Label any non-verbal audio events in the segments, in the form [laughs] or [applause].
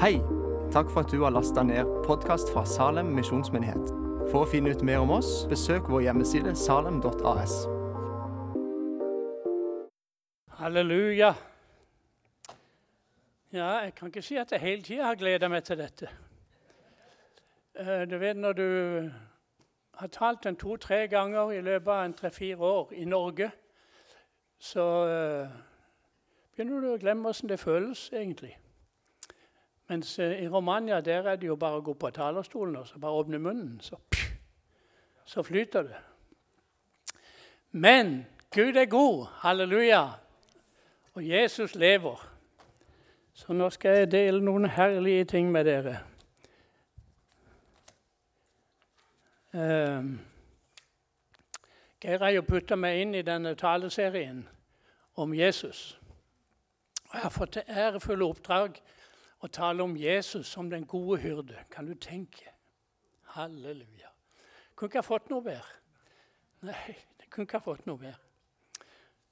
Hei! Takk for at du har lasta ned podkast fra Salem misjonsmyndighet. For å finne ut mer om oss, besøk vår hjemmeside salem.as. Halleluja. Ja, jeg kan ikke si at jeg hele tida har gleda meg til dette. Eh, Du vet når du har talt den to-tre ganger i løpet av en tre-fire år i Norge, så eh, begynner du å glemme åssen det føles egentlig. Mens eh, i Romania der er det jo bare å gå på talerstolen og så bare åpne munnen, så, så flyter det. Men Gud er god. Halleluja. Og Jesus lever. Så nå skal jeg dele noen herlige ting med dere. Um, Geir har jo putta meg inn i denne taleserien om Jesus. Og jeg har fått det ærefulle oppdrag å tale om Jesus som den gode hyrde. Kan du tenke? Halleluja. Kunne ikke ha fått noe bedre. Nei, det kunne ikke ha fått noe bedre.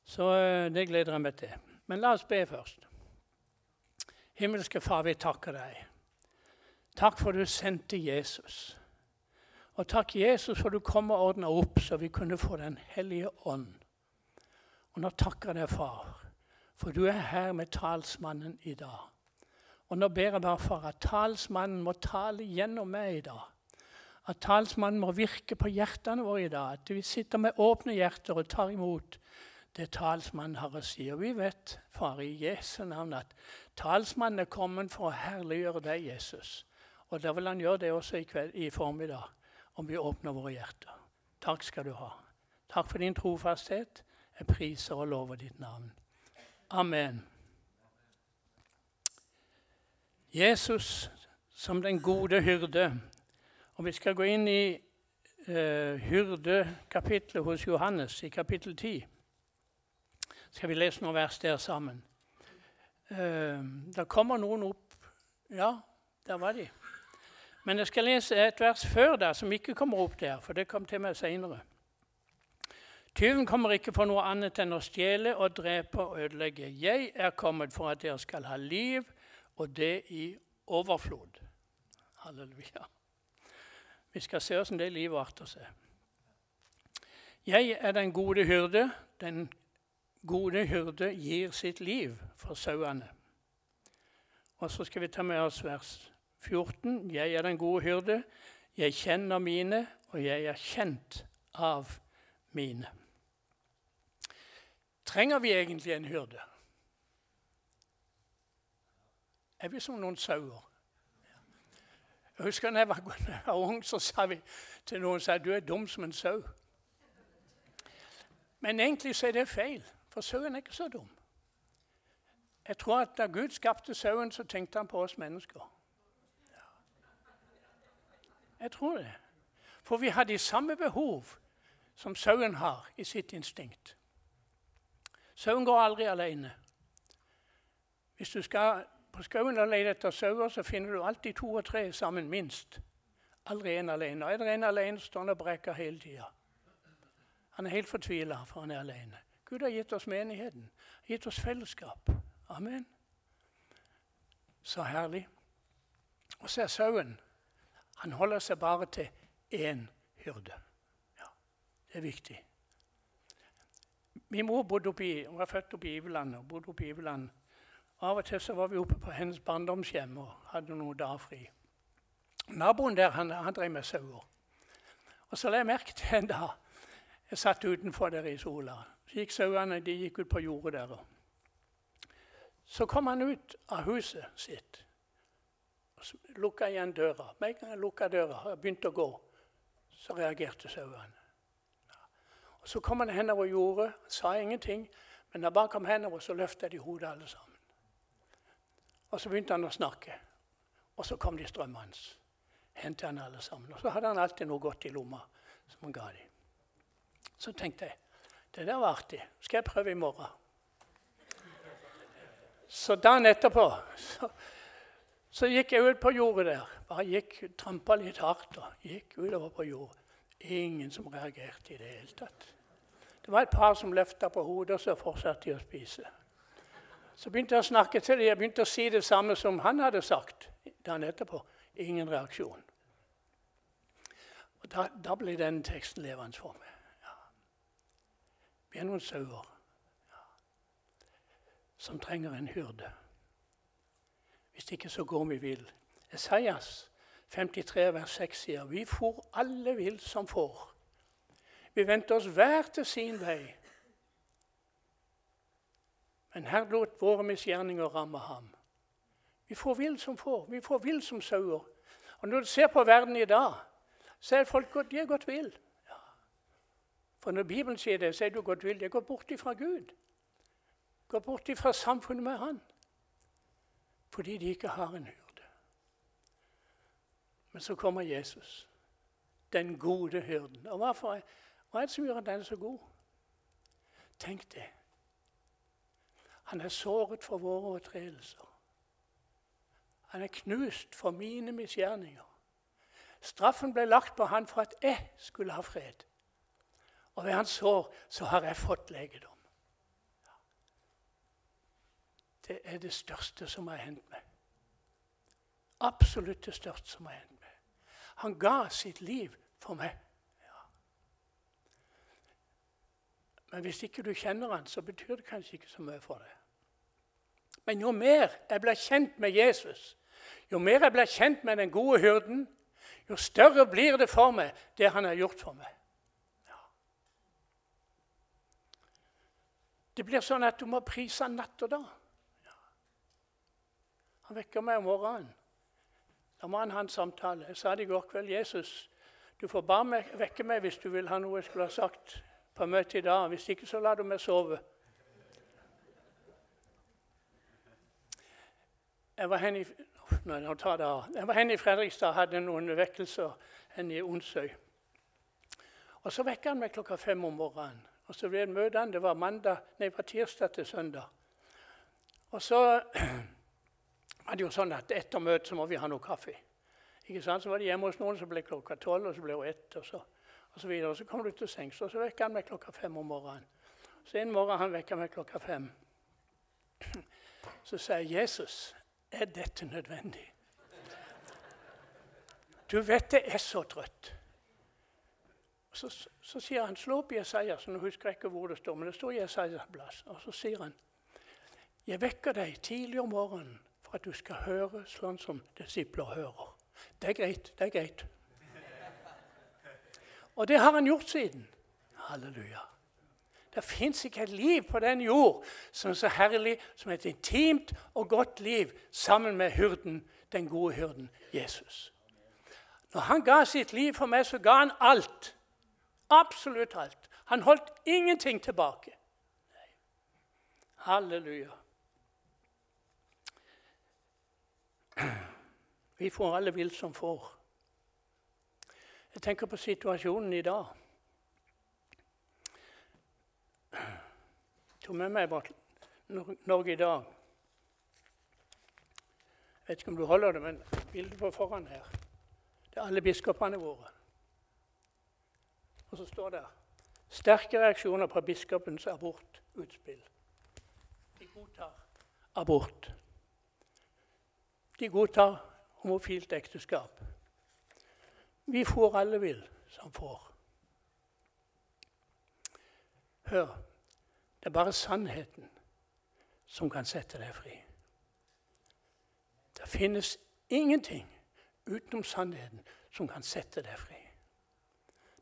Så eh, det gleder jeg meg til. Men la oss be først. Himmelske Far, vi takker deg. Takk for du sendte Jesus. Og takk, Jesus, for du kom og ordna opp så vi kunne få Den hellige ånd. Og nå takker jeg deg, far, for du er her med talsmannen i dag. Og nå ber jeg bare for at talsmannen må tale gjennom meg i dag. At talsmannen må virke på hjertene våre i dag. At vi sitter med åpne hjerter og tar imot det talsmannen har å si. Og vi vet, far, i Jesu navn, at talsmannen er kommet for å herliggjøre deg, Jesus. Og da vil han gjøre det også i, kveld, i formiddag, om vi åpner våre hjerter. Takk skal du ha. Takk for din trofasthet. Jeg priser og lover ditt navn. Amen. Jesus som den gode hyrde. Og Vi skal gå inn i eh, hyrdekapitlet hos Johannes, i kapittel 10. Skal vi lese noen vers der sammen? Eh, det kommer noen opp Ja, der var de. Men jeg skal lese et vers før der som ikke kommer opp der, for det kom til meg seinere. Tyven kommer ikke for noe annet enn å stjele og drepe og ødelegge. Jeg er kommet for at dere skal ha liv, og det i overflod. Halleluja. Vi skal se hvordan det livet arter seg. Jeg er den gode hyrde. Den gode hyrde gir sitt liv for sauene. Og så skal vi ta med oss vers 14. Jeg er den gode hyrde. Jeg kjenner mine, og jeg er kjent av mine. Trenger vi egentlig en hyrde? Er vi som noen sauer? Jeg husker da jeg var, ung, så sa vi til noen at du er dum som en sau. Men egentlig så er det feil, for sauen er ikke så dum. Jeg tror at Da Gud skapte sauen, så tenkte han på oss mennesker. Jeg tror det. For vi har de samme behov som sauen har i sitt instinkt. Sauen går aldri alene. Hvis du skal på skauen og leter etter sauer, så finner du alltid to og tre sammen, minst. Aldri en alene. Og er det en alene, står han og brekker hele tida. Han er helt fortvila, for han er alene. Gud har gitt oss menigheten, gitt oss fellesskap. Amen. Så herlig. Og så er sauen Han holder seg bare til én hyrde. Ja, Det er viktig. Min mor bodde oppi, hun var født oppe i Iveland. og bodde oppe i Iveland. Av og til så var vi oppe på hennes barndomshjem og hadde noen dager fri. Naboen der han, han drev med sauer. Og Så la jeg merke til en dag jeg satt utenfor der i sola. Så gikk sauene de gikk ut på jordet der. Så kom han ut av huset sitt og lukka igjen døra. Med en gang jeg lukka døra og begynte å gå, så reagerte sauene. Så kom han henover jordet, sa ingenting, men da bare kom henover, så løfta de hodet alle sammen. Og Så begynte han å snakke, og så kom de strømmene hans. Hentet han alle sammen. Og så hadde han alltid noe godt i lomma som han ga dem. Så tenkte jeg det der var artig. Skal jeg prøve i morgen? Så dagen etterpå så, så gikk jeg ut på jordet der. Bare gikk, Trampa litt hardt og gikk utover på jordet. Ingen som reagerte i det hele tatt. Det var et par som løfta på hodet, og så fortsatte de å spise. Så begynte jeg å snakke til dem. Jeg begynte å si det samme som han hadde sagt dagen etterpå ingen reaksjon. Og Da, da ble den teksten levende for meg. Ja. Vi er noen sauer ja, som trenger en hyrde. Hvis ikke så går vi vill. Esaias 53, vers 6 sier vi for alle vill som får. Vi vendte oss hver til sin vei. Men her lot våre misgjerninger ramme ham. Vi får vill som får. Vi får vill som sauer. Og Når du ser på verden i dag, så er folk de er gått vill. Ja. For når Bibelen sier det, så er du gått vill. Det går bort ifra Gud. Går bort ifra samfunnet med Han. Fordi de ikke har en hyrde. Men så kommer Jesus, den gode hyrden. Og hvorfor, Hva er det som gjør at den er så god? Tenk det. Han er såret for våre overtredelser. Han er knust for mine misgjerninger. Straffen ble lagt på han for at jeg skulle ha fred. Og ved hans sår så har jeg fått legedom. Det er det største som har hendt meg. Absolutt det største som har hendt meg. Han ga sitt liv for meg. Men hvis ikke du kjenner han, så betyr det kanskje ikke så mye for deg. Men jo mer jeg blir kjent med Jesus, jo mer jeg blir kjent med den gode hyrden, jo større blir det for meg, det han har gjort for meg. Ja. Det blir sånn at du må prise han natt og dag. Ja. Han vekker meg om morgenen. Da må han ha en samtale. Jeg sa det i går kveld. Jesus, du får bare vekke meg hvis du vil ha noe jeg skulle ha sagt på møtet i dag. Hvis ikke, så lar du meg sove. Jeg var hen i, jeg var hen i Fredrikstad hadde noen vekkelser hen i Onsøy. Og Så vekket han meg klokka fem om morgenen. Og så ble det møtene. Det var mandag, nei, fra tirsdag til søndag. Og så [clears throat] var det jo sånn at etter møtet så må vi ha noe kaffe. Ikke sant? Så var det hjemme hos noen, så ble det klokka tolv, og så ble det ett. Og så, og så videre. Og så kom du til sengs, og så vekket han meg klokka fem om morgenen. Så en morgen han vekket meg klokka fem. [clears throat] Så sier 'Jesus, er dette nødvendig? Du vet det er så trøtt. Så, så, sier han, slå opp Jesajas. Nå husker jeg ikke hvor det står, men det står Jesajas plass. Og så sier han, jeg vekker deg tidlig om morgenen for at du skal høre sånn som disipler hører. Det er greit. Det er greit. Og det har han gjort siden. Halleluja. Det fins ikke et liv på den jord som er så herlig som et intimt og godt liv sammen med hyrden, den gode hyrden Jesus. Når han ga sitt liv for meg, så ga han alt. Absolutt alt. Han holdt ingenting tilbake. Halleluja. Vi får alle vilt som får. Jeg tenker på situasjonen i dag. Tok med meg Norge i dag. Jeg vet ikke om du holder det, men bildet på foran her Det er alle biskopene våre. Og så står det sterke reaksjoner på biskopens abortutspill. De godtar abort. De godtar homofilt ekteskap. Vi får alle vil som får. Hør. Det er bare sannheten som kan sette deg fri. Det finnes ingenting utenom sannheten som kan sette deg fri.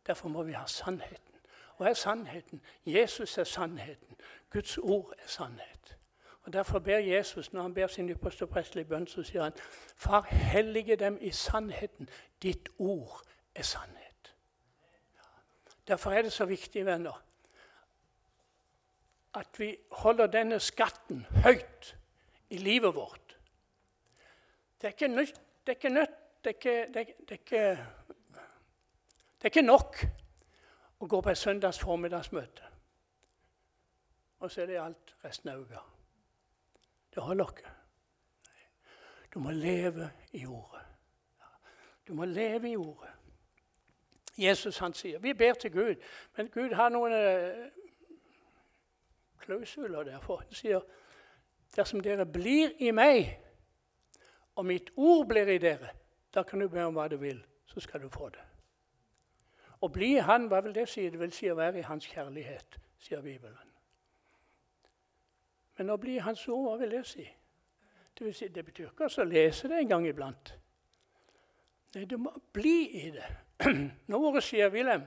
Derfor må vi ha sannheten. Og er sannheten? Jesus er sannheten. Guds ord er sannhet. Og Derfor ber Jesus, når han ber sin ypperste bønn, så sier han, Far, hellige dem i sannheten. Ditt ord er sannhet. Derfor er det så viktig, venner, at vi holder denne skatten høyt i livet vårt. Det er ikke nytt, det er ikke nødt det er det, det, er ikke, nok å gå på et søndags formiddagsmøte, og så er det alt resten av uka. Det holder ikke. Du må leve i ordet. Du må leve i ordet. Jesus han sier Vi ber til Gud, men Gud har noen eh, der. For Han sier dersom dere blir i meg, og mitt ord blir i dere, da kan du be om hva du vil, så skal du få det. Å bli i Han, hva vil det si? Det vil si å være i Hans kjærlighet, sier Bibelen. Men å bli i Hans ord, hva vil det si? Det, vil si, det betyr ikke å lese det en gang iblant. Nei, du må bli i det. Når ordet sier Wilhelm,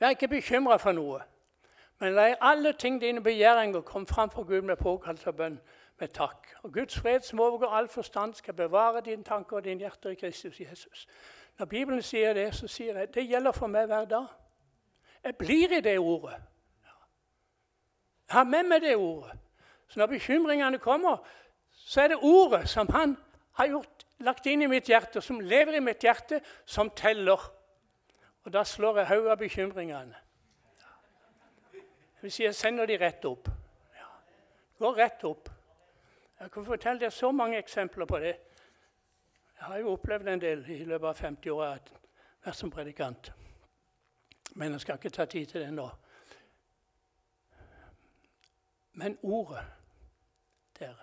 vær ikke bekymra for noe, men la alle ting dine begjæringer komme fram for Gud med påkallelse og bønn med takk. Og Guds fred, som overgår all forstand, skal bevare dine tanker og dine hjerter i Kristus Jesus. Når Bibelen sier det, så sier jeg det gjelder for meg hver dag. Jeg blir i det ordet. Jeg har med meg det ordet. Så når bekymringene kommer, så er det ordet som han har gjort, lagt inn i mitt hjerte, som lever i mitt hjerte, som teller. Og da slår jeg hodet av bekymringene. Det sier sender de rett opp. Ja. Går rett opp. Jeg kan fortelle deg så mange eksempler på det. Jeg har jo opplevd en del i løpet av 50 år vært som predikant. Men jeg skal ikke ta tid til det nå. Men ordet der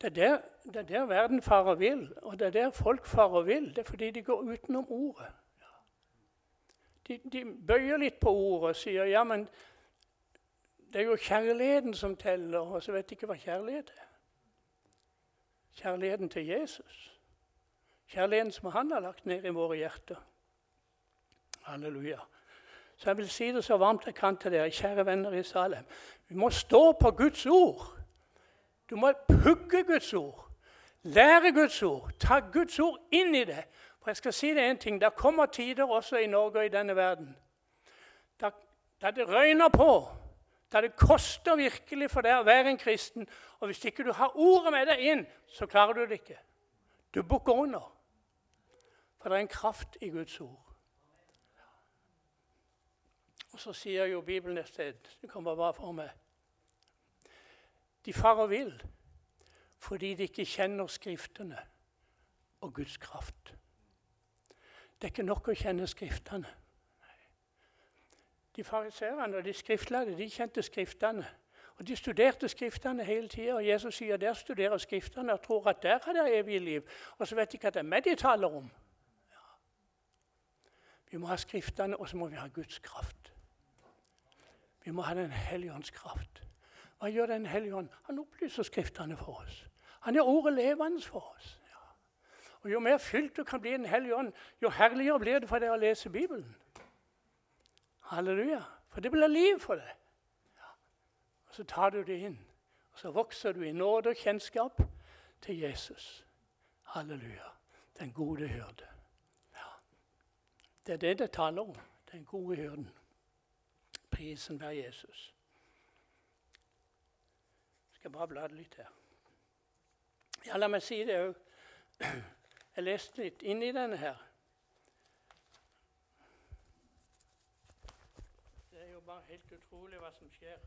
det er der, det er der verden farer vill, og det er der folk farer vill. Det er fordi de går utenom ordet. De, de bøyer litt på ordet og sier ja, men det er jo kjærligheten som teller, og så vet de ikke hva kjærlighet er. Kjærligheten til Jesus. Kjærligheten som han har lagt ned i våre hjerter. Halleluja. Så jeg vil si det så varmt jeg kan til dere, kjære venner i Salem. Vi må stå på Guds ord. Du må pugge Guds ord. Lære Guds ord. Ta Guds ord inn i det. For jeg skal si det én ting. Det kommer tider også i Norge og i denne verden da det røyner på da det koster virkelig for deg å være en kristen. Og hvis ikke du har ordet med deg inn, så klarer du det ikke. Du bukker under. For det er en kraft i Guds ord. Og så sier jo Bibelen et sted Det kommer bare for meg. De farer vill fordi de ikke kjenner Skriftene og Guds kraft. Det er ikke nok å kjenne Skriftene. De fariserene og de skriftlærde de kjente Skriftene. Og De studerte Skriftene hele tida. Og Jesus sier der studerer Skriftene og tror at der har de evig liv. Og så vet de ikke at det er meg de taler om. Ja. Vi må ha Skriftene, og så må vi ha Guds kraft. Vi må ha Den hellige ånds kraft. Hva gjør Den hellige ånd? Han opplyser Skriftene for oss. Han gjør ordet levende for oss. Og Jo mer fylt du kan bli Den hellige ånd, jo herligere blir det for deg å lese Bibelen. Halleluja. For det blir liv for deg. Og Så tar du det inn, og så vokser du i nåde og kjennskap til Jesus. Halleluja. Den gode hyrde. Ja. Det er det det taler om. Den gode hyrden. Prisen være Jesus. Jeg skal bare bla litt her. Ja, la meg si det òg. [clears throat] Jeg leste litt inn i denne her. Det er jo bare helt utrolig hva som skjer.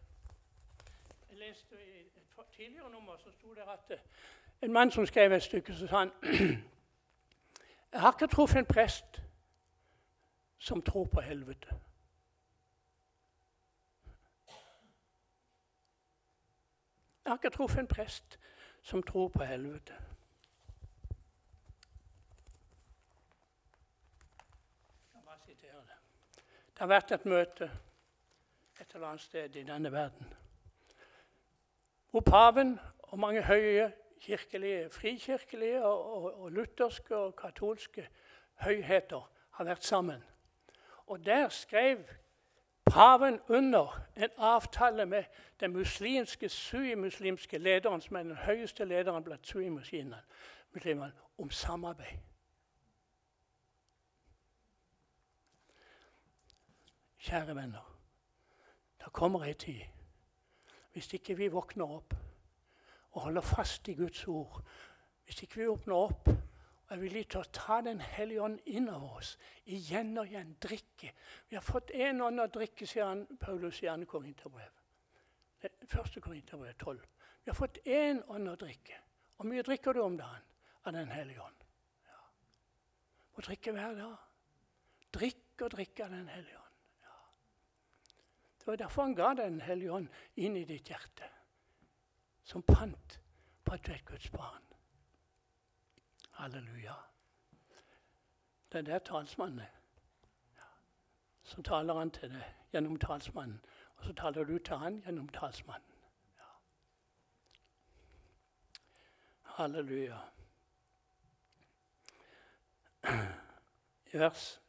Jeg leste I et tidligere nummer så sto det at eh, en mann som skrev et stykke, så sa han [clears throat] Jeg har ikke truffet en prest som tror på helvete. Jeg har ikke truffet en prest som tror på helvete. Det har vært et møte et eller annet sted i denne verden. Hvor paven og mange høye kirkelige, frikirkelige og, og, og lutherske og katolske høyheter har vært sammen. Og der skrev paven under en avtale med den muslimske, sui-muslimske lederen, som er den høyeste lederen blant sui-muslimene, om samarbeid. Kjære venner. Det kommer ei tid hvis ikke vi våkner opp og holder fast i Guds ord. Hvis ikke vi åpner opp og er villige til å ta Den hellige ånd inn over oss igjen og igjen, drikke. Vi har fått én ånd å drikke, sier han, Paulus i 2. Korinterbrev. Første Korinterbrev 12. Vi har fått én ånd å drikke. Hvor mye drikker du om dagen av Den hellige ånd? Ja. Må drikke hver dag. Drikk og drikke av Den hellige ånd. Det var derfor han ga Den hellige ånd inn i ditt hjerte. Som pant på at du er et Guds barn. Halleluja. Det er der talsmannen er. Så taler han til deg gjennom talsmannen, og så taler du til han gjennom talsmannen. Ja. Halleluja. I vers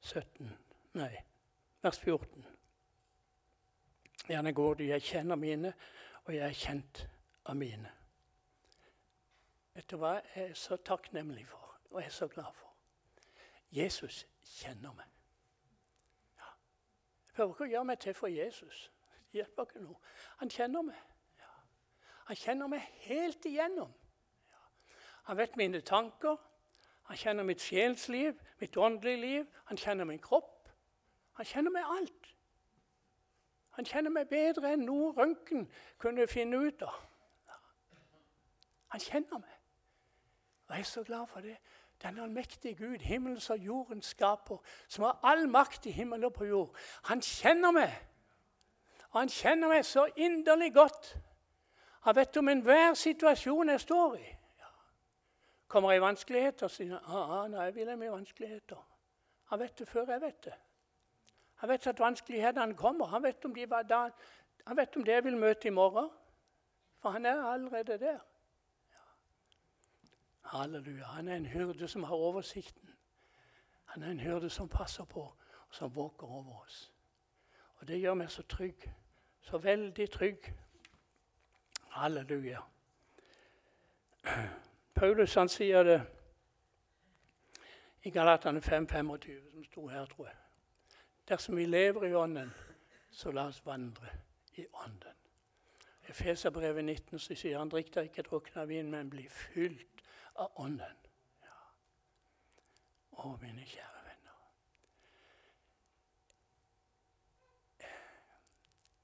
17 Nei, vers 14. Gjerne går du, jeg kjenner mine, og jeg er kjent av mine. Vet du hva jeg er så takknemlig for, og jeg er så glad for? Jesus kjenner meg. Ja. Jeg prøver ikke å gjøre meg til for Jesus. Det hjelper ikke noe. Han kjenner meg. Ja. Han kjenner meg helt igjennom. Ja. Han vet mine tanker. Han kjenner mitt sjelsliv, mitt åndelige liv. Han kjenner min kropp. Han kjenner meg alt. Han kjenner meg bedre enn noe røntgen kunne finne ut av. Han kjenner meg. Og jeg er så glad for det. Den allmektige Gud, himmelens og jordens skaper, som har all makt i himmel og på jord. Han kjenner meg. Og han kjenner meg så inderlig godt. Han vet om enhver situasjon jeg står i. Ja. Kommer jeg i vanskeligheter, sier han. Ja, nei, vil jeg i vanskeligheter. Han vet det før jeg vet det. Han vet at vanskelighetene kommer. Han vet, de da, han vet om det jeg vil møte i morgen. For han er allerede der. Ja. Halleluja. Han er en hyrde som har oversikten. Han er en hyrde som passer på, og som våker over oss. Og det gjør meg så trygg. Så veldig trygg. Halleluja. Paulus han sier det i Galatane 5.25, som sto her, tror jeg. Dersom vi lever i Ånden, så la oss vandre i Ånden. I Feserbrevet 19 så sier han drikk deg ikke drukne av vin, men bli fylt av Ånden. Ja. Å, mine kjære venner.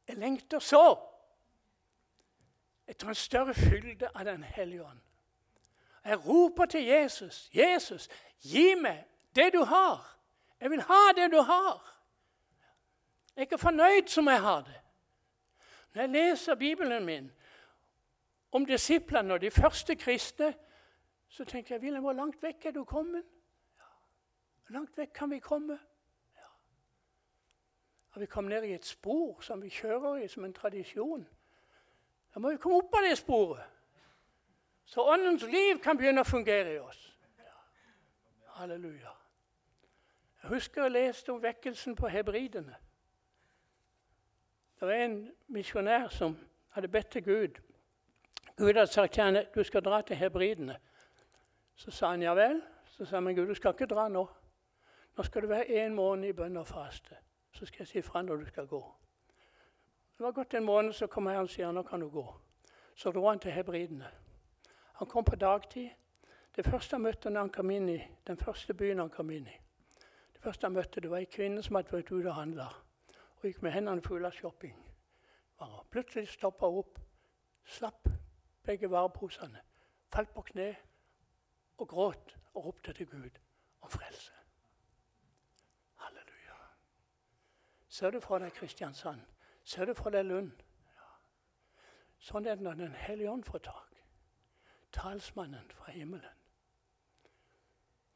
Jeg lengter så etter en større fylde av Den hellige ånd. Jeg roper til Jesus. 'Jesus, gi meg det du har.' Jeg vil ha det du har. Jeg er fornøyd som jeg har det. Når jeg leser Bibelen min om disiplene og de første kristne, så tenker jeg Wilhelm, hvor langt vekk er du kommet? Hvor langt vekk kan vi komme? Ja. Har vi kommet ned i et spor som vi kjører i som en tradisjon? Da må vi komme opp av det sporet, så Åndens liv kan begynne å fungere i oss. Ja. Halleluja. Jeg husker jeg leste om vekkelsen på hebridene. Det var en misjonær som hadde bedt til Gud. Gud hadde sagt til henne du skal dra til hebridene. Så sa han ja vel. Så sa han men Gud, du skal ikke dra nå. Nå skal du være en måned i bønn og faste. Så skal jeg si fra når du skal gå. Det var gått en måned, så kom Herren og sier nå kan du gå. Så dro han til hebridene. Han kom på dagtid. Det første han møtte når han kom inn i den første byen han kom inn i, det første han møtte, det var ei kvinne som hadde vært ute og handla og gikk med hendene fulle av shopping. Plutselig stoppa hun opp, slapp begge vareposene, falt på kne og gråt og ropte til Gud om frelse. Halleluja. Ser du for deg Kristiansand? Ser du for deg Lund? Ja. Sånn er det når Den hellige ånd får tak. Talsmannen fra himmelen.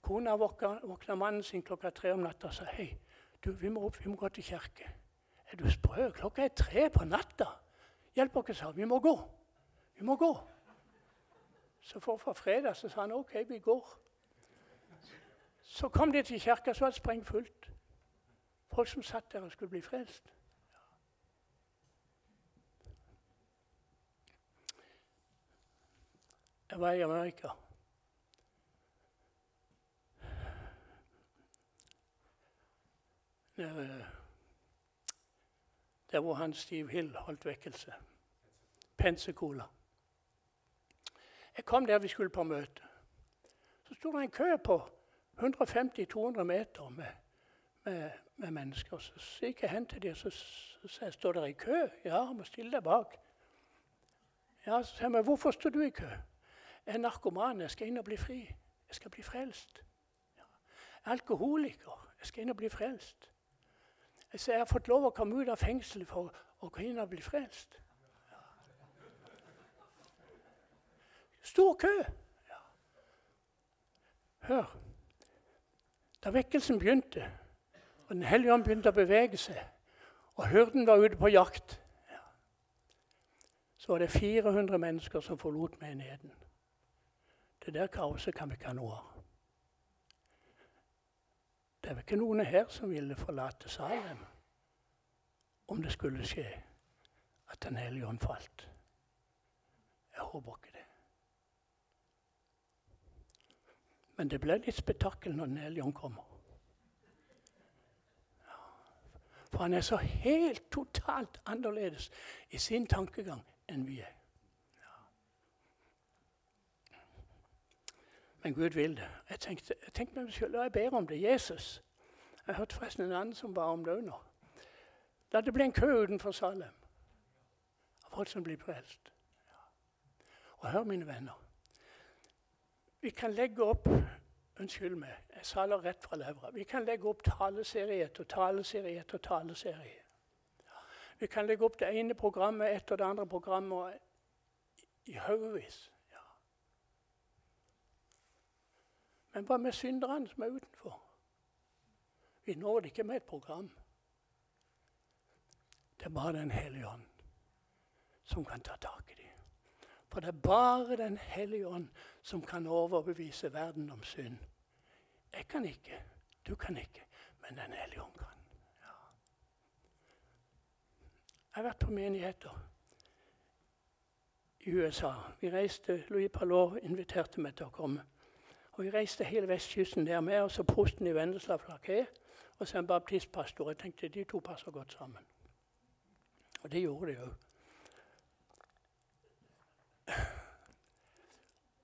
Kona våkna mannen sin klokka tre om natta og sa hei, du, vi må opp, vi må gå til kirke. Er du sprø? Klokka er tre på natta. Hjelp oss, sa Vi må gå. Vi må gå. Så for fra fredag så sa han OK, vi går. Så kom de til kirka, så var det sprengfullt. Folk som satt der og skulle bli frelst. Jeg var i Amerika. Der, der hvor han Steve Hill holdt vekkelse. Pensekola. Jeg kom der vi skulle på møte. Så sto det en kø på 150-200 meter med, med, med, mennesker. Så gikk jeg hen til dem og sa står dere i kø. Ja, må stille deg bak. Ja, Så sa jeg, men hvorfor står du i kø? Jeg er narkoman. Jeg skal inn og bli fri. Jeg skal bli frelst. Ja. Jeg er alkoholiker. Jeg skal inn og bli frelst. Så jeg har fått lov å komme ut av fengselet for å og bli frelst. Stor kø. Ja. Hør. Da vekkelsen begynte, og Den hellige ånd begynte å bevege seg, og hyrden var ute på jakt, ja. så var det 400 mennesker som forlot menigheten. Det der kaoset kan vi ikke ha noe av. Det vel ikke noen her som ville forlate Salem om det skulle skje at Den hellige ånd falt. Jeg håper ikke det. Men det ble litt spetakkel når Den hellige ånd kommer. For han er så helt totalt annerledes i sin tankegang enn vi er. Men Gud vil det. Jeg tenkte, tenkte meg selv, jeg ber om det. Jesus. Jeg hørte forresten en annen som ba om det nå. Da det ble en kø utenfor Salem av folk som blir frelst. Og hør, mine venner. Vi kan legge opp Unnskyld meg, jeg saler rett fra levra. Vi kan legge opp taleserie etter taleserie etter taleserie. Vi kan legge opp det ene programmet etter det andre programmet i haugevis. Ja. Men hva med synderne som er utenfor? Vi når det ikke med et program. Det er bare Den hellige ånd som kan ta tak i dem. For det er bare Den hellige ånd som kan overbevise verden om synd. Jeg kan ikke, du kan ikke, men Den hellige ånd kan. Ja. Jeg har vært på menigheter i USA. Vi reiste, Louis Palot inviterte meg til å komme. Og Vi reiste hele vestkysten der med oss og prosten i Vennesla Flaké og så en baptistpastor. Jeg tenkte de to passer godt sammen. Og det gjorde de òg.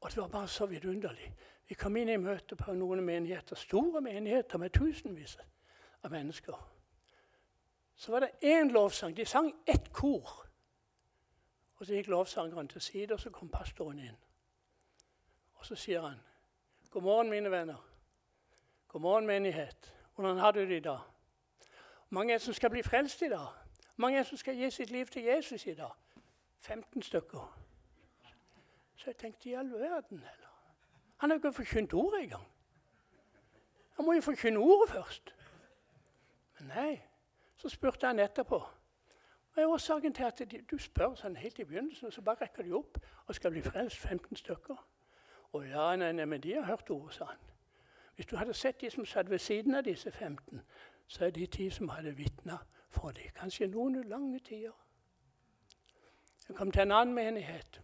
Og det var bare så vidunderlig. Vi kom inn i møte på noen menigheter, store menigheter med tusenvis av mennesker. Så var det én lovsang. De sang ett kor. Og Så gikk lovsangeren til side, og så kom pastoren inn. Og Så sier han, 'God morgen, mine venner. God morgen, menighet. Hvordan har du det i dag?' Mange som skal bli frelst i dag. Mange som skal gi sitt liv til Jesus i dag. 15 stykker. Så jeg tenkte i all verden heller. Han har jo ikke forkynt ordet engang. Han må jo forkynne ordet først. Men nei. Så spurte han etterpå. Hva er årsaken til at du spør sånn helt i begynnelsen, og så bare rekker de opp og skal bli frelst 15 stykker? Å ja, nei, nei, men de har hørt ordet, sa han. Hvis du hadde sett de som satt ved siden av disse 15, så er de ti som hadde vitna for dem. Kanskje noen lange tider. Jeg kom til en annen menighet.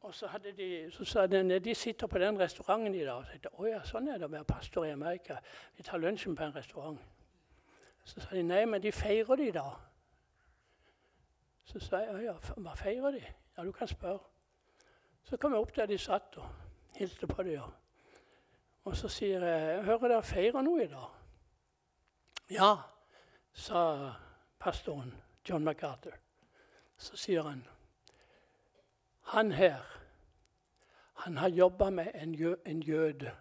Og så, de, så sa de de sitter på den restauranten i dag. Og tenkte, å ja, sånn er det å være pastor i Amerika. Vi tar lunsjen på en restaurant. Så sa de nei, men de feirer det i dag. Så sa jeg ja, hva feirer de? Ja, du kan spørre. Så kom jeg opp der de satt og hilste på dem. Og så sier jeg jeg hører dere feirer noe i dag. Ja, sa pastoren John MacArthur. Så sier han han her han har jobba med en, jø, en jøde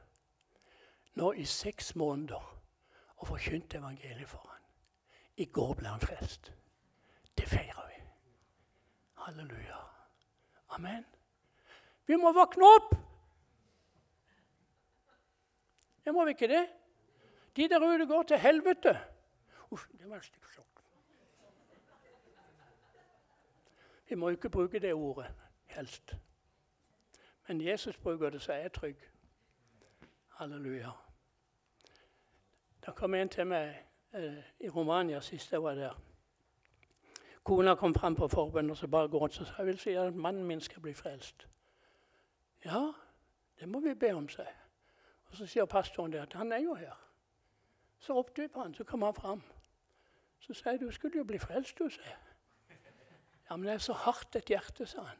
nå i seks måneder og forkynt evangeliet for han. I går ble han frelst. Det feirer vi. Halleluja. Amen. Vi må våkne opp! Det må vi ikke det? De der ute går til helvete. Uff, det var stygt sagt. Vi må ikke bruke det ordet helst. Men Jesus bruker det, så er jeg trygg. Halleluja. Da kom en til meg eh, i Romania sist jeg var der. Kona kom fram på forbønn og så bare går Så sa jeg vil si at mannen min skal bli frelst. Ja, det må vi be om, seg. Og Så sier pastoren det at han er jo her. Så på han, så kom han fram. Så sa jeg du skulle jo bli frelst, du, jeg. Ja, men det er så hardt et hjerte, sa han.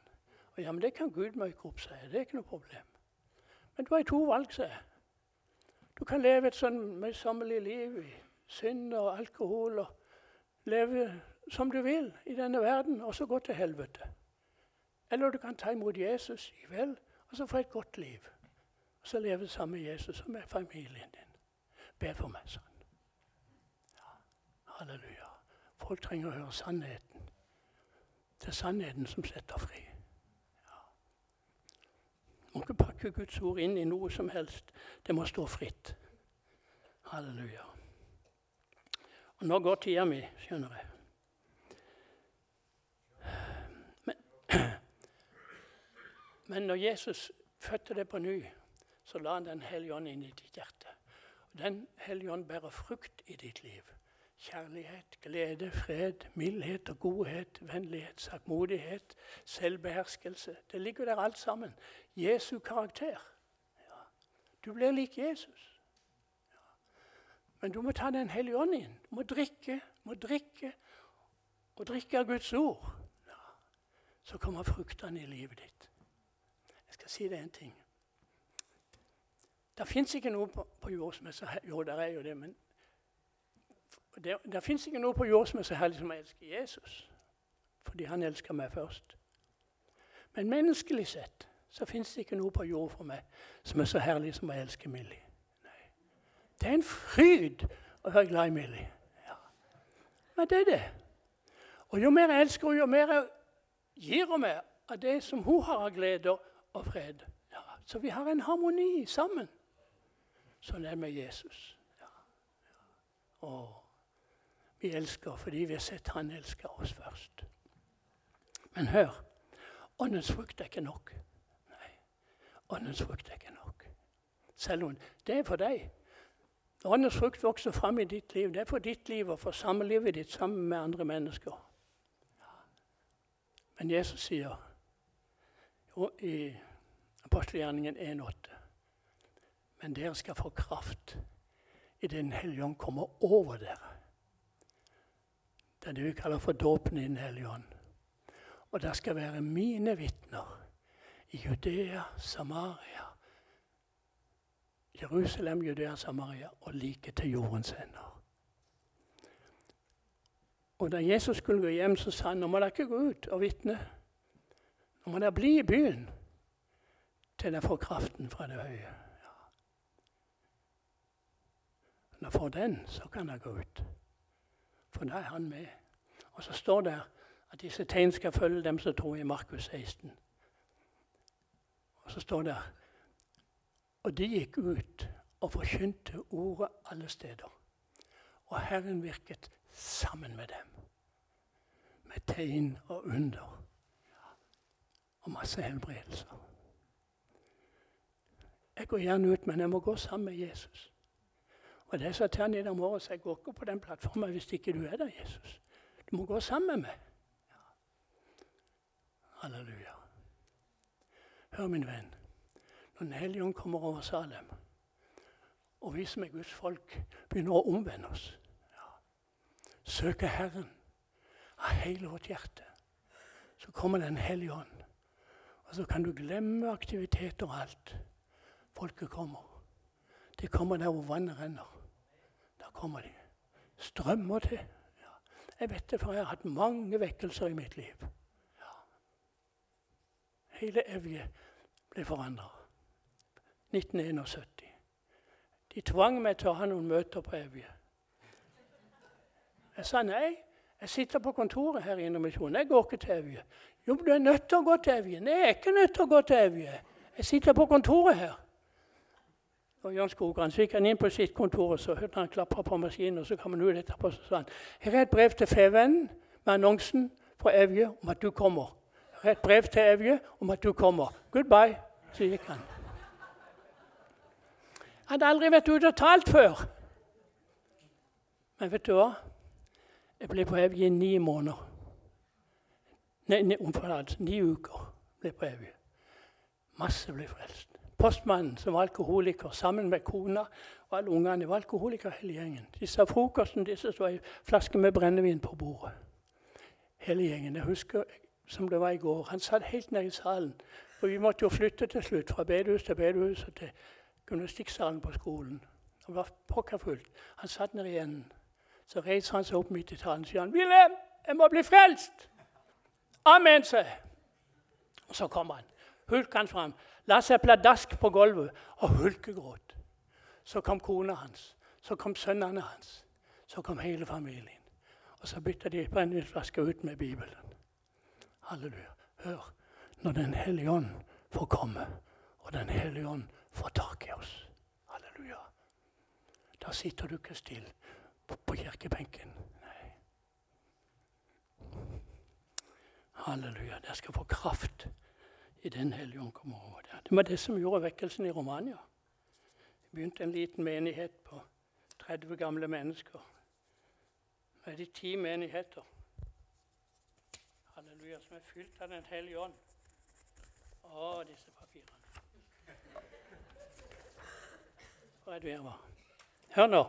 Og ja, men det kan Gud møke opp, sa jeg. Det er ikke noe problem. Men du har to valg, sa jeg. Du kan leve et sånn møysommelig liv i synd og alkohol og leve som du vil i denne verden, og så gå til helvete. Eller du kan ta imot Jesus i kveld og så få et godt liv. Og så leve sammen med Jesus og med familien din. Be for meg sånn. Ja, halleluja. Folk trenger å høre sannheten. Det er sannheten som setter fri. Ja. Må ikke pakke Guds ord inn i noe som helst. Det må stå fritt. Halleluja. Og nå går tida mi, skjønner jeg. Men, men når Jesus fødte det på ny, så la han Den hellige ånd inn i ditt hjerte. Den hellige ånd bærer frukt i ditt liv. Kjærlighet, glede, fred, mildhet og godhet, vennlighet, sakmodighet, selvbeherskelse. Det ligger der alt sammen. Jesu karakter. Ja. Du blir lik Jesus. Men du må ta Den hellige ånd inn. Du må drikke, må drikke og drikke av Guds ord. Ja. Så kommer fruktene i livet ditt. Skal si deg en ting. Det fins ikke noe på, på jord som er så Jo, det er jo det, men det, det fins ikke noe på jord som er så herlig som å elske Jesus. Fordi han elsker meg først. Men menneskelig sett så fins det ikke noe på jord for meg som er så herlig som å elske Millie. Det er en fryd å være glad i Millie. Ja. Men det er det. Og jo mer jeg elsker henne, jo mer jeg gir meg av det som hun har av glede og fred. Ja. Så vi har en harmoni sammen. Sånn er det med Jesus. Ja. Og vi elsker fordi vi har sett han elsker oss først. Men hør åndens frukt er ikke nok. Nei, åndens frukt er ikke nok. Selv om det er for deg. Åndens frukt vokser fram i ditt liv. Det er for ditt liv og for samlivet ditt sammen med andre mennesker. Men Jesus sier i apostelgjerningen 1,8 Men dere skal få kraft i Den hellige ånd kommer over dere. Det er det vi kaller for dåpen i Den hellige ånd. Og det skal være mine vitner i Judea, Samaria, Jerusalem, Judea, Samaria og like til jordens ender. Og Da Jesus skulle gå hjem, så sa han nå må dere ikke gå ut og vitne. Nå må dere bli i byen til jeg får kraften fra det høye. Ja. Når jeg får den, så kan jeg gå ut. For da er han med. Og så står det at disse tegn skal følge dem som tror i Markus 16. Og så står det Og de gikk ut og forkynte ordet alle steder. Og Herren virket sammen med dem. Med tegn og under. Og masse helbredelser. Jeg går gjerne ut, men jeg må gå sammen med Jesus. Og det sa han i dag morges, jeg går ikke på den plattformen hvis ikke du er der, Jesus. Du må gå sammen med meg. Ja. Halleluja. Hør, min venn. Når Den hellige ånd kommer over Salem, og vi som er Guds folk, begynner å omvende oss, ja. søke Herren av hele vårt hjerte, så kommer Den hellige ånd. Og så kan du glemme aktiviteter og alt. Folket kommer. De kommer der hvor vannet renner Da kommer de. Strømmer til. Ja. Jeg vet det, for jeg har hatt mange vekkelser i mitt liv. Ja. Hele Evje ble forandra. 1971. De tvang meg til å ha noen møter på Evje. Jeg sa nei. Jeg sitter på kontoret her i Indremisjonen. Jeg går ikke til Evje. Jo, men du er nødt til å gå til Evje. Nei, jeg er ikke nødt til å gå til Evje. Jeg sitter på kontoret her. Og Jan Skogran, så gikk han inn på sitt kontor og så hørte han klapre på maskinen. og Så kom han ut etterpå og sa han, her er et brev til Fevennen med annonsen fra Evje om at du kommer. Her er et brev til Evje om at du kommer. Goodbye. Så gikk han. Jeg hadde aldri vært ute og talt før. Men vet du hva? Jeg ble på Evje i ni måneder. Nei, nei, ni uker ble på Evje. Masse ble frelst. Postmannen som var alkoholiker, sammen med kona og alle ungene, var alkoholikere hele gjengen. De sa frokosten disse så ei flaske med brennevin på bordet. Hele gjengen. Jeg husker som det var i går. Han satt helt nede i salen. Og vi måtte jo flytte til slutt, fra bedehus til bedehus og til gymnastikksalen på skolen. Det var pokkerfullt. Han satt nede i enden. Så reiser han seg opp midt i talen og sier han, 'Wilhelm, jeg må bli frelst!' Amen, sa jeg. Og så kommer han. Hulker han fram la seg pladask på gulvet og hulkegråt. Så kom kona hans, så kom sønnene hans, så kom hele familien. Og så bytta de brennevinsflaska ut med Bibelen. Halleluja. Hør, når Den hellige ånd får komme og Den hellige ånd får tak i oss. Halleluja. Da sitter du ikke stille på, kirkebenken. Nei. Halleluja. Dere skal få kraft i Den hellige ånd kommer over der. Det var det som gjorde vekkelsen i Romania. Det begynte en liten menighet på 30 gamle mennesker. Er det ti menigheter. Halleluja, som er fylt av Den hellige ånd. Å, disse papirene. For et virvar. Hør nå.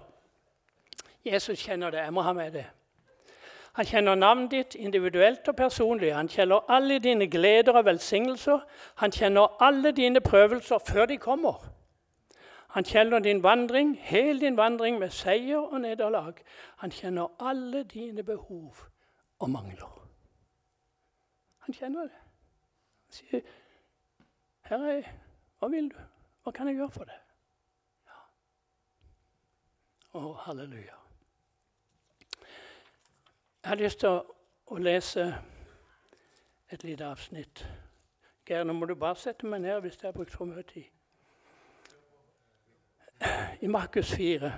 Jesus kjenner det. Jeg må ha med det. Han kjenner navnet ditt individuelt og personlig. Han kjenner alle dine gleder og velsignelser. Han kjenner alle dine prøvelser før de kommer. Han kjenner din vandring, hele din vandring med seier og nederlag. Han kjenner alle dine behov og mangler. Han kjenner det. Han sier, 'Her er jeg. hva vil du? Hva kan jeg gjøre for deg?' Ja. Å, halleluja. Jeg har lyst til å lese et lite avsnitt. Geir, nå må du bare sette meg ned hvis jeg har brukt for mye tid. I Markus 4.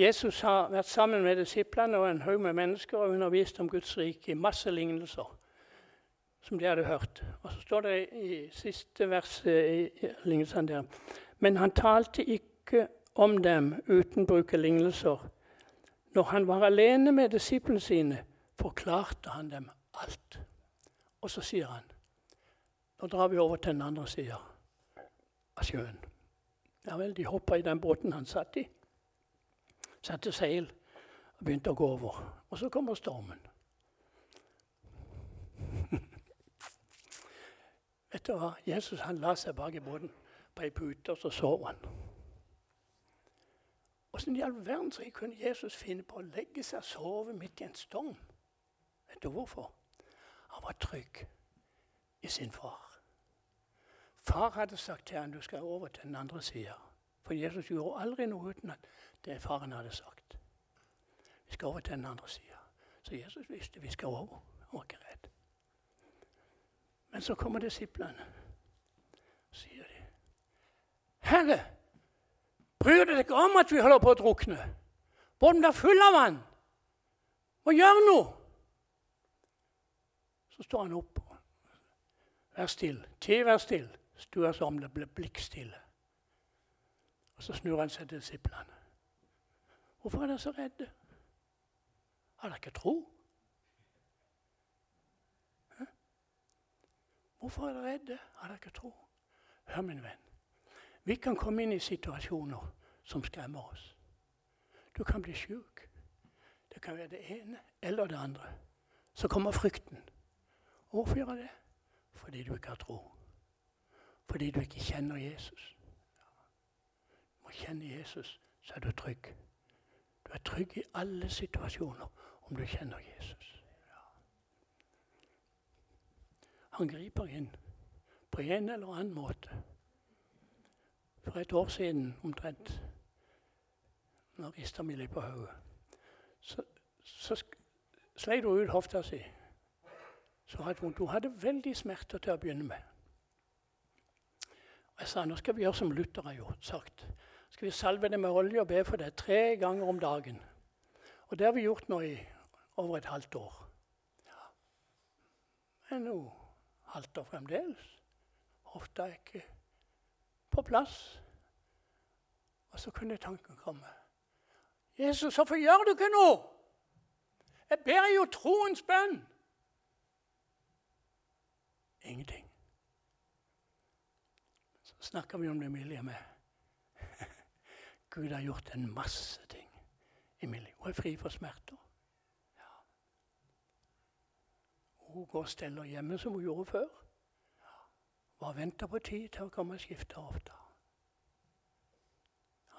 Jesus har vært sammen med disiplene og en haug med mennesker og undervist om Guds rike i masse lignelser som de hadde hørt. Og så står det i siste vers i lignelsene der Men han talte ikke om dem uten å bruke lignelser. Når han var alene med disiplene sine, forklarte han dem alt. Og så sier han Nå drar vi over til den andre sida av sjøen. Ja vel, de hoppa i den båten han satt i. Satte seil og begynte å gå over. Og så kommer stormen. [laughs] Vet du hva? Jesus han la seg bak i båten på ei pute, og så sov han. Åssen i all verden kunne Jesus finne på å legge seg og sove midt i en storm? Vet du hvorfor? Han var trygg i sin far. Far hadde sagt til ham du skal over til den andre sida. For Jesus gjorde aldri noe uten at det faren hadde sagt. Vi skal over til den andre sida. Så Jesus visste vi skal over. Han var ikke redd. Men så kommer disiplene. sier de. Herre, bryr deg ikke om at vi holder på å drukne? Båten er full av vann. Må gjøre noe. Så står han opp. Vær stille. Ti, vær stille stua seg om, det ble blikkstille. Og Så snur han seg til disiplene. Hvorfor er dere så redde? Har dere ikke tro? Hvorfor er dere redde? Har dere ikke tro? Hør, min venn. Vi kan komme inn i situasjoner som skremmer oss. Du kan bli sjuk. Det kan være det ene eller det andre. Så kommer frykten. Hvorfor gjør det? Fordi du ikke har tro fordi du ikke kjenner Jesus. Du må kjenne Jesus, så er du trygg. Du er trygg i alle situasjoner om du kjenner Jesus. Han griper inn på en eller annen måte. For et år siden omtrent, nå rista vi litt på hodet, så, så sleit hun ut hofta si. Så hadde hun, hun hadde veldig smerter til å begynne med. Og Jeg sa nå skal vi gjøre som Luther har gjort, sagt. Skal vi salve det med olje og be for det tre ganger om dagen. Og det har vi gjort nå i over et halvt år. Ja. Men hun halter fremdeles. Hofta er ikke på plass. Og så kunne tanken komme. Jesus, hvorfor gjør du ikke noe? Jeg ber jo troens bønn. Ingenting Så snakker vi om det Emilie med. [laughs] Gud har gjort en masse ting. Emilie hun er fri for smerter. Ja. Hun går og steller hjemme som hun gjorde før. Bare venter på tid til å komme og skifte hofta.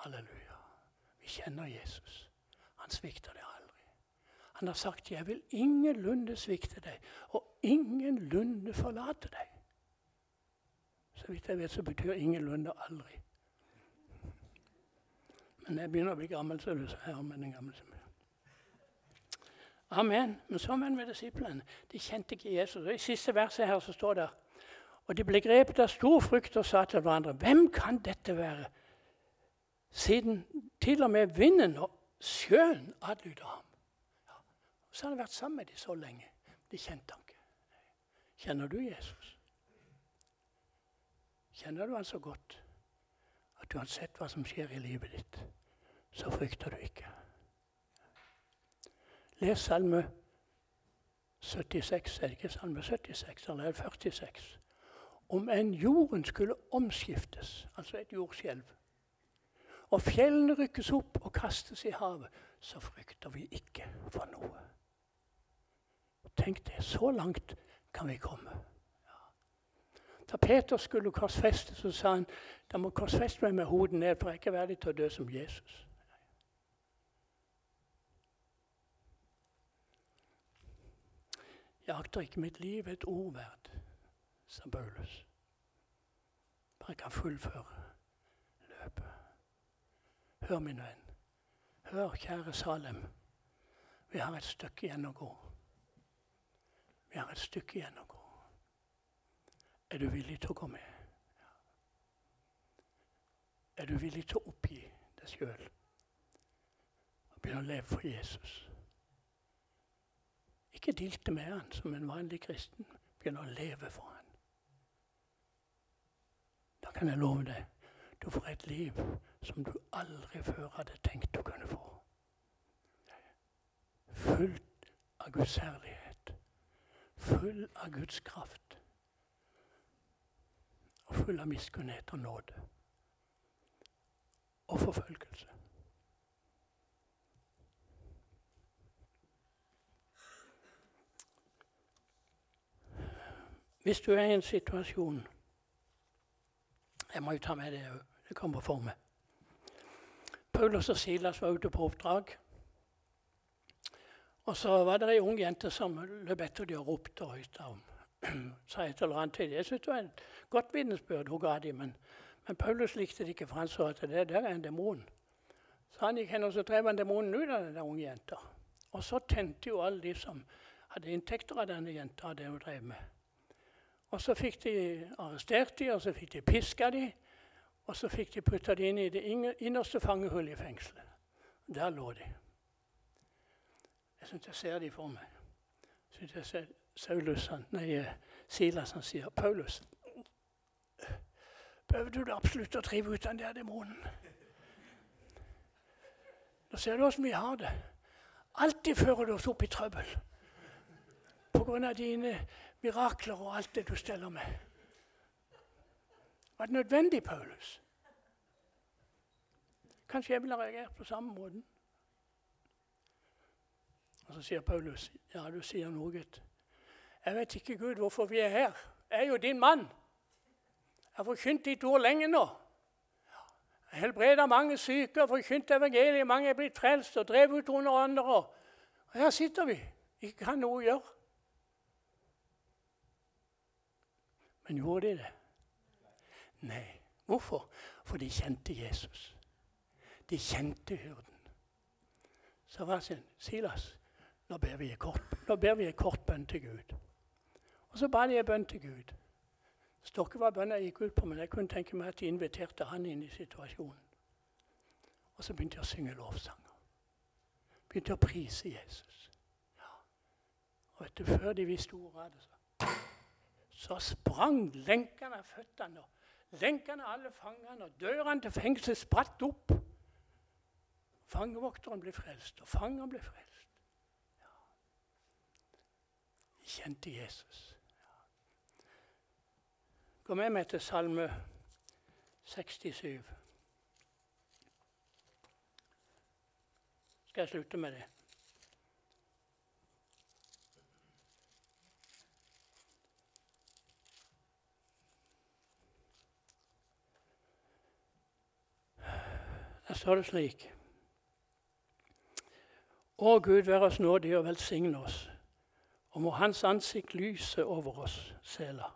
Halleluja. Vi kjenner Jesus. Han svikter deg aldri. Han har sagt 'Jeg vil ingenlunde svikte deg', og ingenlunde forlate deg'. Så vidt jeg vet, så betyr ingenlunde aldri. Men jeg begynner å bli gammel, så du sier. om den gamle som Amen. Men så med disiplene. De kjente ikke Jesus. Og I siste verset her så står det Og de ble grepet av stor frykt og sa til hverandre.: Hvem kan dette være? Siden til og med vinden og sjøen adlyder ham. Ja. Så har han vært sammen med dem så lenge. De kjente ham ikke. Kjenner du Jesus? Kjenner du han så godt at uansett hva som skjer i livet ditt, så frykter du ikke? Les Salme 76, er det ikke Salme 76, eller 46? Om en jorden skulle omskiftes, altså et jordskjelv, og fjellene rykkes opp og kastes i havet, så frykter vi ikke for noe. Tenk det. Så langt kan vi komme. Ja. Da Peter skulle korsfeste, så sa han da må korsfeste meg med hodet ned, for jeg er ikke verdig til å dø som Jesus. Jeg akter ikke mitt liv et ord verd, sa Paulus. Bare jeg kan fullføre løpet. Hør, min venn. Hør, kjære Salem. Vi har et stykke igjen å gå. Vi har et stykke igjen å gå. Er du villig til å gå med? Er du villig til å oppgi deg sjøl og begynne å leve for Jesus? Ikke dilte med han som en vanlig kristen. Begynne å leve for han. Da kan jeg love deg du får et liv som du aldri før hadde tenkt du kunne få. Fullt av Guds herlighet, full av Guds kraft og full av miskunnhet og nåde og forfølgelse. Hvis du er i en situasjon Jeg må jo ta med det òg. Det kommer for meg. Paulus og Silas var ute på oppdrag. Og så var det ei ung jente som løp etter dem og ropte og høyta om. [clears throat] Sa et eller annet til dem. Jeg syntes det var et godt vitnesbyrd hun ga dem, men, men, Paulus likte det ikke, for han så at det der er en demon. Så han gikk hen og så drev han demonen ut av den unge jenta. Og så tente jo alle de som hadde inntekter av denne jenta, det hun drev med. Og så fikk de arrestert dem, og så fikk de piska dem. Og så fikk de putta dem inn i det innerste fangehullet i fengselet. Der lå de. Jeg syns jeg ser dem for meg. Jeg synes jeg ser Saulus, nei, eh, Silas han sier 'Paulus, behøvde du absolutt å drive ut den der demonen?' Nå ser du åssen vi har det. Alltid fører du oss opp i trøbbel pga. dine mirakler og alt det du steller med. Var det nødvendig, Paulus? Kanskje jeg ville reagert på samme måten. Og Så sier Paulus, ja, du sier noe, gutt. Jeg vet ikke, Gud, hvorfor vi er her. Jeg er jo din mann. Jeg har forkynt ditt ord lenge nå. Jeg helbreda mange syke og forkynt evangeliet. Mange er blitt frelst og drevet ut under andre. Og her sitter vi. Ikke kan noe gjøre. Men gjorde de det? Nei. Hvorfor? For de kjente Jesus. De kjente hyrden. Så var det Silas, nå ber vi en kort, kort bønn til Gud. Og så ba de en bønn til Gud. Står ikke hva bønnen gikk ut på, men jeg kunne tenke meg at de inviterte han inn i situasjonen. Og så begynte de å synge lovsanger. Begynte å prise Jesus. Ja. Og du, Før de visste ordet av det, så, så sprang lenkene av føttene. Lenkene alle fangene, og dørene til fengselet spratt opp. Fangevokteren ble frelst, og fangeren ble frelst. Ja. De kjente Jesus. Ja. Gå med meg til Salme 67. Skal jeg slutte med det? Der står det slik Å Gud, vær oss nådig og velsigne oss, og må Hans ansikt lyse over oss, Sela.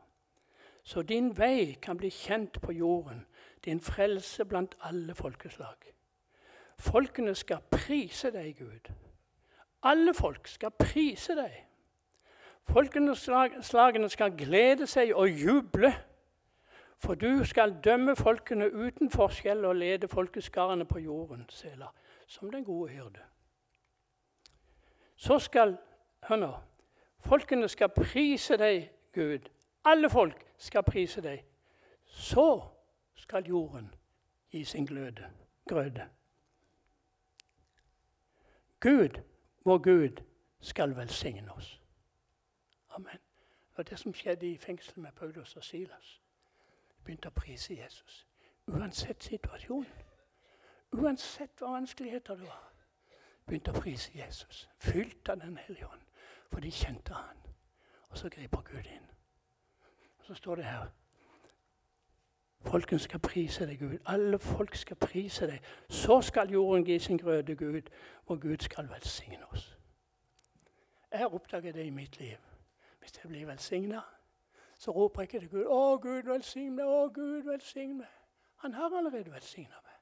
Så din vei kan bli kjent på jorden, din frelse blant alle folkeslag. Folkene skal prise deg, Gud. Alle folk skal prise deg. Folkeslagene skal glede seg og juble, for du skal dømme folkene uten forskjell og lede folkeskarene på jorden, Sela, som den gode hyrde. Så skal Hør nå. Folkene skal prise deg, Gud. Alle folk skal prise deg. Så skal jorden gi sin gløde, grøde. Gud, vår Gud, skal velsigne oss. Amen. Det var det som skjedde i fengselet med Paulus og Silas. Begynte å prise Jesus. Uansett situasjon. Uansett hva vanskeligheter det var. Begynte å prise Jesus. Fylt av Den hellige ånd. For de kjente han. Og så griper Gud inn. Og Så står det her Folken skal prise deg, Gud. Alle folk skal prise deg. Så skal jorden gi sin grøde, Gud, og Gud skal velsigne oss. Jeg har oppdaget det i mitt liv. Hvis jeg blir velsigna, så roper jeg ikke til Gud 'Å, Gud, velsign meg! Å, Gud, velsign meg!' Han har allerede velsigna meg.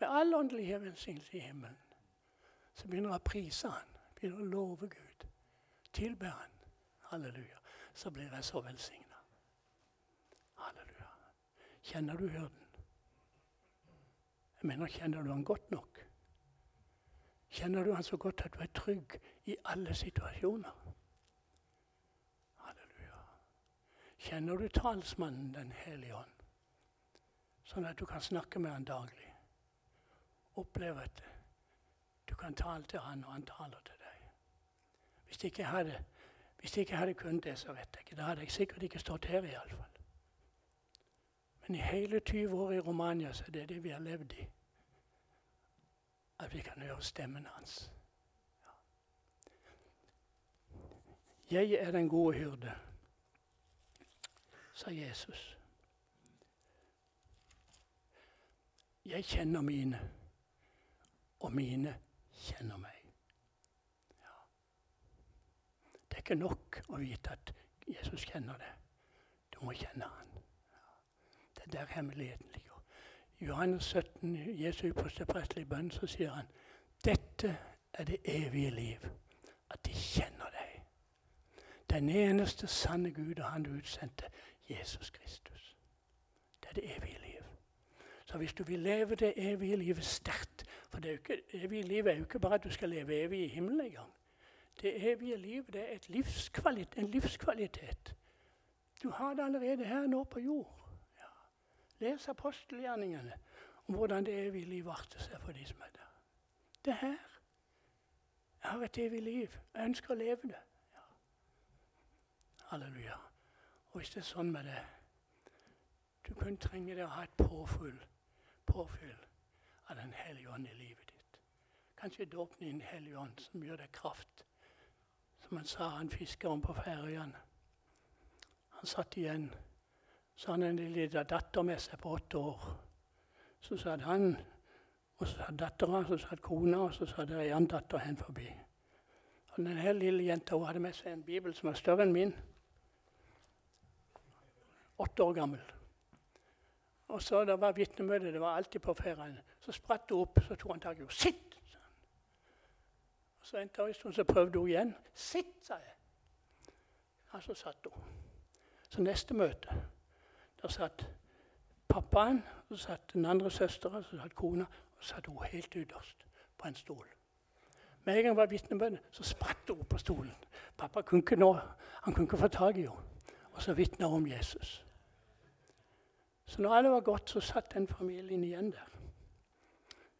Med all åndelige velsignelse i himmelen. Så begynner jeg å prise Han, begynner å love Gud, tilbe Han. Halleluja. Så blir jeg så velsigna. Halleluja. Kjenner du hyrden? Jeg mener, kjenner du han godt nok? Kjenner du han så godt at du er trygg i alle situasjoner? Kjenner du talsmannen Den hellige ånd, sånn at du kan snakke med han daglig? Oppleve at du kan tale til han, og han taler til deg. Hvis jeg ikke hadde, hvis jeg ikke hadde kunnet det, så vet jeg ikke. Da hadde jeg sikkert ikke stått her, iallfall. Men i hele 20 år i Romania så er det det vi har levd i. At vi kan høre stemmen hans. Ja. Jeg er den gode hyrde sa Jesus. Jeg kjenner mine, og mine kjenner meg. Ja. Det er ikke nok å vite at Jesus kjenner det. Du må kjenne han. Ja. Det er der hemmeligheten ligger. I Johannes 17, Jesu presteprestelige bønn, så sier han dette er det evige liv, at de kjenner deg. Den eneste sanne Gud og Han du utsendte, Jesus Kristus. Det er det evige liv. Så hvis du vil leve det evige livet sterkt For det evige livet er jo ikke bare at du skal leve evig i himmelen engang. Det evige livet det er livskvalitet, en livskvalitet. Du har det allerede her nå på jord. Ja. Les apostelgjerningene om hvordan det evige liv arter seg for de som er der. Det er her. Jeg har et evig liv. Jeg ønsker å leve det. Ja. Halleluja. Og er sånn med det Du kun trenger det å ha et påfyll, påfyll av Den hellige ånd i livet ditt. Kanskje dåpen i Den hellige ånd som gjør deg kraft. Som han sa, han fiskeren på Færøyene. Han satt igjen. Så han en liten datter med seg på åtte år. Så satt han, og så satt dattera, så satt kona, og så satt ei annen datter hen forbi. Og den her lille jenta hun hadde med seg en bibel som var større enn min åtte år gammel. Og så Det var vitnemøte, det var alltid på ferien. Så spratt hun opp, så tok han tak i henne. 'Sitt!' sa han. Og Så endte en så prøvde hun igjen. 'Sitt', sa jeg. Og så satt hun. Så neste møte, der satt pappaen, så satt den andre søstera, så satt kona, og så satt hun helt ytterst på en stol. Med en gang var vitnemøte, så spratt hun opp på stolen. Pappa kunne ikke nå, han kunne ikke få tak i henne. Og så vitner om Jesus. Så når alle var gått, så satt den familien igjen der.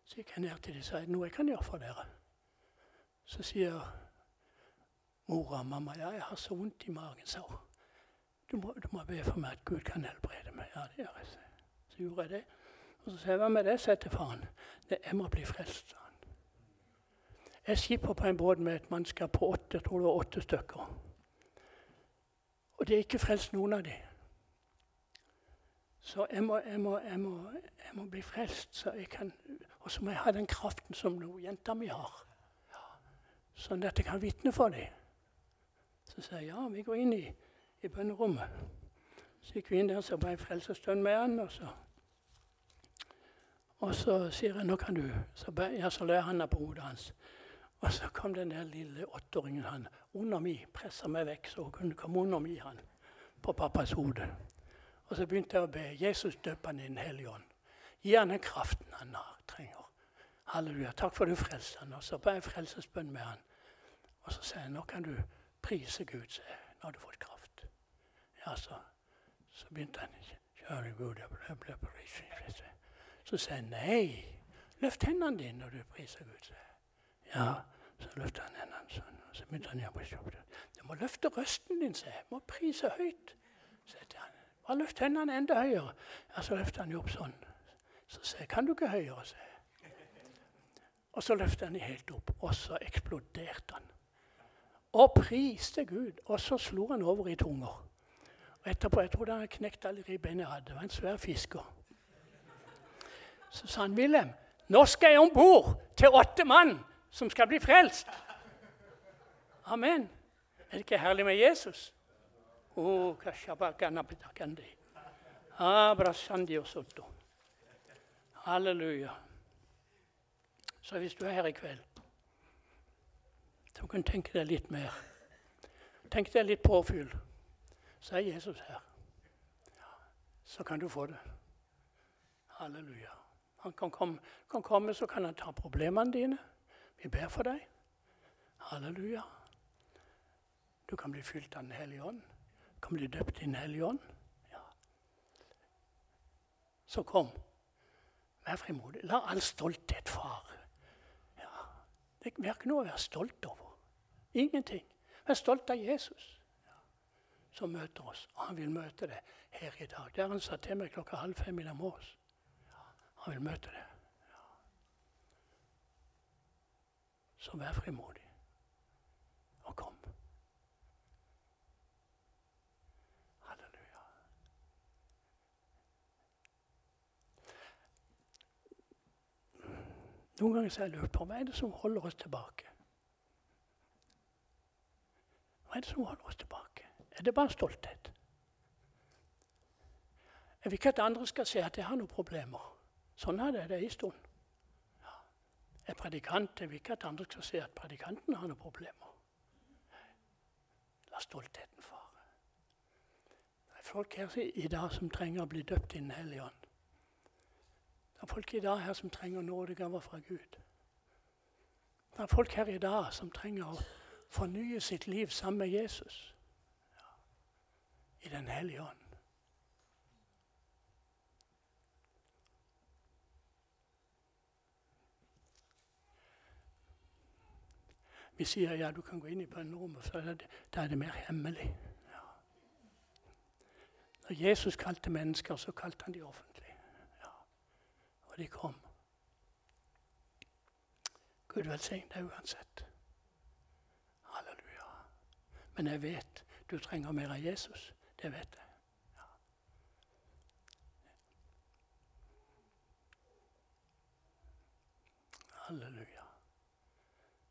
Så gikk jeg ned til dem og sa noe jeg kan gjøre for dere. Så sier mora og mamma ja, jeg har så vondt i magen, sa hun. Du må, du må, be for meg at Gud kan helbrede meg. Ja, det gjør jeg. Så gjorde jeg det. Og så sa jeg hva med det, sa jeg til faren. Det, jeg må bli frelst, sa han. Jeg skipper på en båt med et mannskap på åtte, jeg tror det var åtte stykker. Og det er ikke frelst noen av dem. Så jeg må, jeg, må, jeg, må, jeg må, bli frelst, så jeg kan, og så må jeg ha den kraften som jenta mi har. Sånn at jeg kan vitne for dem. Så sier jeg ja, vi går inn i, i bønnerommet. Så gikk vi inn der, så ble jeg stund med han. Og så, og så sier jeg nå kan du Så, ja, så la jeg handa på hodet hans. Og så kom den der lille åtteåringen han, under mi, pressa meg vekk så hun kunne komme under mi han, på pappas hode. Og så begynte jeg å be Jesus døpe han i Den hellige ånd. Gi han den kraften han har, trenger. Halleluja. Takk for du frelste han. Og så ba jeg frelsesbønn med han. Og så sa jeg nå kan du prise Gud, sa jeg. Nå har du fått kraft. Ja, så, så begynte han Kjære Gud, jeg ble, priset. Så sa jeg nei. Løft hendene dine når du priser Gud. sa jeg. Ja, så løftet han hendene sånn. Og så begynte han å jobbe. Du må løfte røsten din, sa jeg. Må prise høyt. Så han. bare løft hendene enda høyere. Ja, Så løftet han jo opp sånn. Så sa jeg, kan du ikke høyere, sa. Og så løftet han helt opp, og så eksploderte han. Og priste Gud. Og så slo han over i tunger. Og etterpå, Jeg trodde han knekt alle ribbeina jeg hadde. Det var en svær fisker. Så sa han, 'Wilhelm, nå skal jeg om bord til åtte mann som skal bli frelst.' Amen. Er det ikke herlig med Jesus? Oh, Halleluja. Så hvis du er her i kveld, så kan du tenke deg litt mer. Tenk deg litt påfyll. Så er Jesus her. Så kan du få det. Halleluja. Han kan komme, kan komme, så kan han ta problemene dine. Vi ber for deg. Halleluja. Du kan bli fylt av Den hellige ånd. Du kan bli døpt i Den hellige ånd. Ja. Så kom. Vær frimodig. La all stolthet fare. Ja. Det er ikke noe å være stolt over. Ingenting. Vær stolt av Jesus ja. som møter oss. Og han vil møte deg her i dag. Der han sa til meg klokka halv fem i morges. Ja. Han vil møte deg. Så vær frimodig. Og kom. Halleluja. Noen ganger har jeg lurt på hva er det som holder oss tilbake. Hva er det som holder oss tilbake? Er det bare stolthet? Jeg vil ikke at andre skal se at jeg har noen problemer. Sånn er det det en stund. Er predikant. Jeg vil ikke at andre skal se at predikanten har noen problemer. La stoltheten fare. Det er folk her i dag som trenger å bli døpt i Den hellige ånd. Det er folk i dag her som trenger nådegaver fra Gud. Det er folk her i dag som trenger å fornye sitt liv sammen med Jesus ja. i Den hellige ånd. Vi sier ja, du kan gå inn i bønnerommet, for da er det mer hemmelig. Ja. Når Jesus kalte mennesker, så kalte han de offentlig og de kom. Gud velsigne deg uansett. Halleluja. Men jeg vet du trenger mer av Jesus. Det vet jeg. Ja. Halleluja.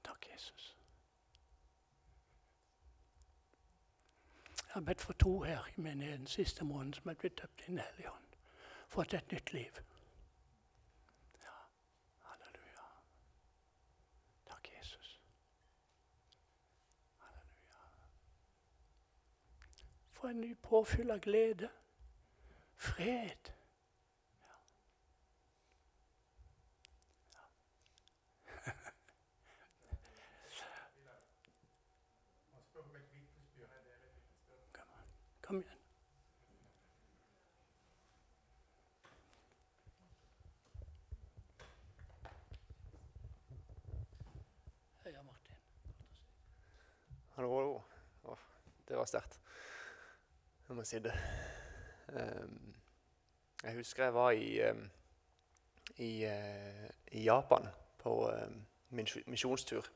Takk, Jesus. Jeg har bedt for to her i menigheten siste måneden som er blitt døpt i Den hellige ånd. Fått et nytt liv. Ja, halleluja. Takk, Jesus. Halleluja. For en ny påfyll av glede, fred. Ja. Ja. Kom igjen. Heia Martin. Hallo. Oh, det var sterkt Jeg må si det. Um, jeg husker jeg var i, um, i, uh, i Japan på um, misjonstur.